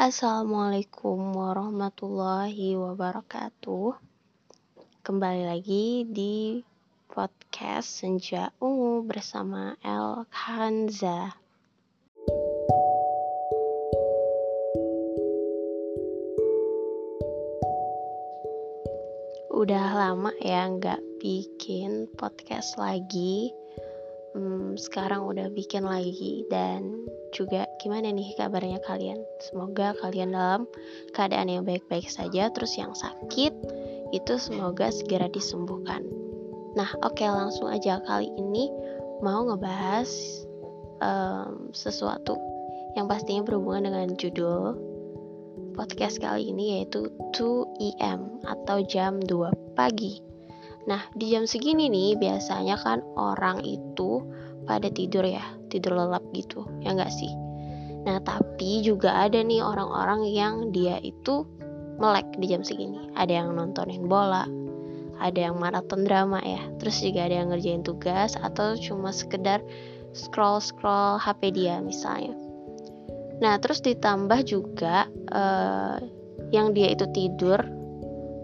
Assalamualaikum warahmatullahi wabarakatuh. Kembali lagi di podcast Senja Ungu bersama El Hanza. Udah lama ya nggak bikin podcast lagi. Hmm, sekarang udah bikin lagi dan juga gimana nih kabarnya kalian? Semoga kalian dalam keadaan yang baik-baik saja. Terus yang sakit itu semoga segera disembuhkan. Nah, oke okay, langsung aja kali ini mau ngebahas um, sesuatu yang pastinya berhubungan dengan judul podcast kali ini yaitu 2 EM atau jam 2 pagi. Nah, di jam segini nih biasanya kan orang itu pada tidur ya, tidur lelap gitu, ya enggak sih? Nah, tapi juga ada nih orang-orang yang dia itu melek di jam segini. Ada yang nontonin bola, ada yang maraton drama ya, terus juga ada yang ngerjain tugas atau cuma sekedar scroll-scroll HP dia misalnya. Nah, terus ditambah juga uh, yang dia itu tidur,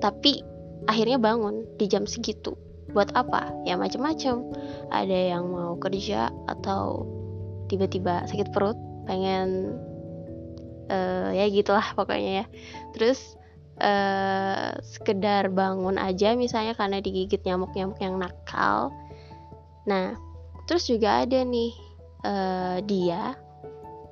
tapi akhirnya bangun di jam segitu. Buat apa? Ya macam-macam ada yang mau kerja atau tiba-tiba sakit perut pengen uh, ya gitulah pokoknya ya. Terus uh, sekedar bangun aja misalnya karena digigit nyamuk-nyamuk yang nakal. Nah terus juga ada nih uh, dia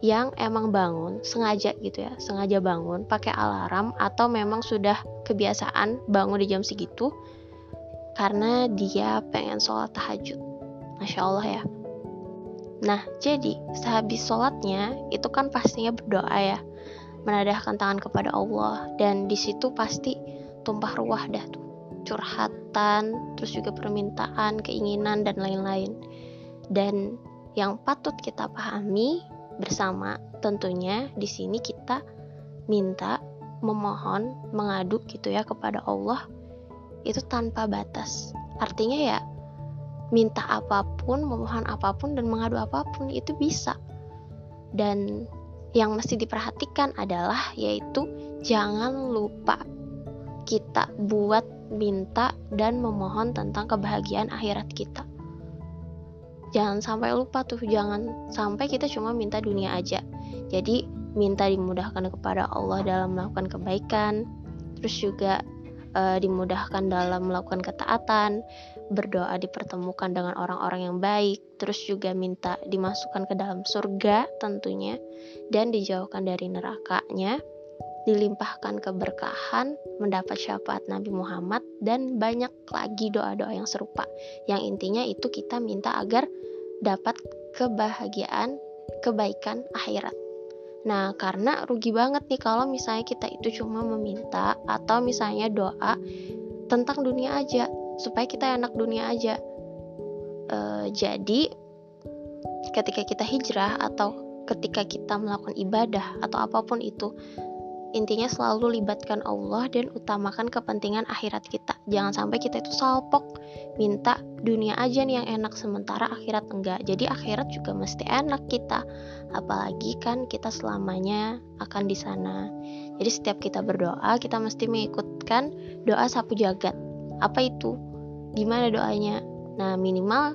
yang emang bangun sengaja gitu ya sengaja bangun pakai alarm atau memang sudah kebiasaan bangun di jam segitu karena dia pengen sholat tahajud. Masya Allah ya. Nah jadi sehabis sholatnya itu kan pastinya berdoa ya. Menadahkan tangan kepada Allah. Dan di situ pasti tumpah ruah dah tuh. Curhatan terus juga permintaan keinginan dan lain-lain. Dan yang patut kita pahami bersama. Tentunya di sini kita minta, memohon, mengadu gitu ya kepada Allah itu tanpa batas. Artinya ya minta apa pun, memohon apa pun dan mengadu apa pun itu bisa. Dan yang mesti diperhatikan adalah yaitu jangan lupa kita buat minta dan memohon tentang kebahagiaan akhirat kita jangan sampai lupa tuh jangan sampai kita cuma minta dunia aja. Jadi minta dimudahkan kepada Allah dalam melakukan kebaikan terus juga e, dimudahkan dalam melakukan ketaatan berdoa dipertemukan dengan orang-orang yang baik terus juga minta dimasukkan ke dalam surga tentunya dan dijauhkan dari nerakanya dilimpahkan keberkahan, mendapat syafaat Nabi Muhammad, dan banyak lagi doa-doa yang serupa. Yang intinya itu kita minta agar dapat kebahagiaan, kebaikan akhirat. Nah, karena rugi banget nih kalau misalnya kita itu cuma meminta atau misalnya doa tentang dunia aja, supaya kita enak dunia aja. E, jadi, ketika kita hijrah atau ketika kita melakukan ibadah atau apa pun itu, intinya selalu libatkan Allah dan utamakan kepentingan akhirat kita. Jangan sampai kita itu salpok minta dunia aja nih yang enak sementara akhirat enggak. Jadi akhirat juga mesti enak kita. Apalagi kan kita selamanya akan di sana. Jadi setiap kita berdoa kita mesti mengikutkan doa sapu jagat. Apa itu? Gimana doanya? Nah minimal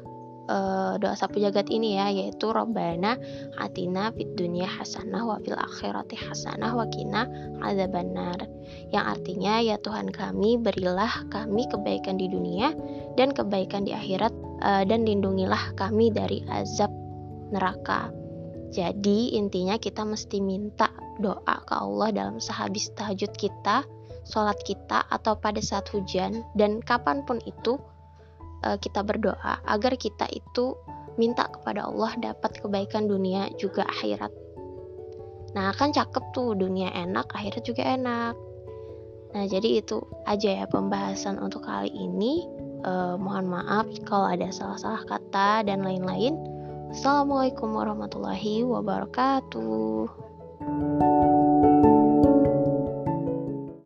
uh, doa sapu jagat ini ya yaitu Robbana atina fid dunya hasanah wa fil akhirati hasanah wa kina adzabannar. Yang artinya ya Tuhan kami berilah kami kebaikan di dunia dan kebaikan di akhirat uh, dan lindungilah kami dari azab neraka. Jadi intinya kita mesti minta doa ke Allah dalam sehabis tahajud kita, sholat kita, atau pada saat hujan, dan kapan pun itu uh, kita berdoa agar kita itu minta kepada Allah dapat kebaikan dunia juga akhirat. Nah, kan cakep tuh dunia enak, akhirat juga enak. Nah, jadi itu aja ya pembahasan untuk kali ini. Uh, mohon maaf kalau ada salah-salah kata dan lain-lain. Assalamualaikum warahmatullahi wabarakatuh.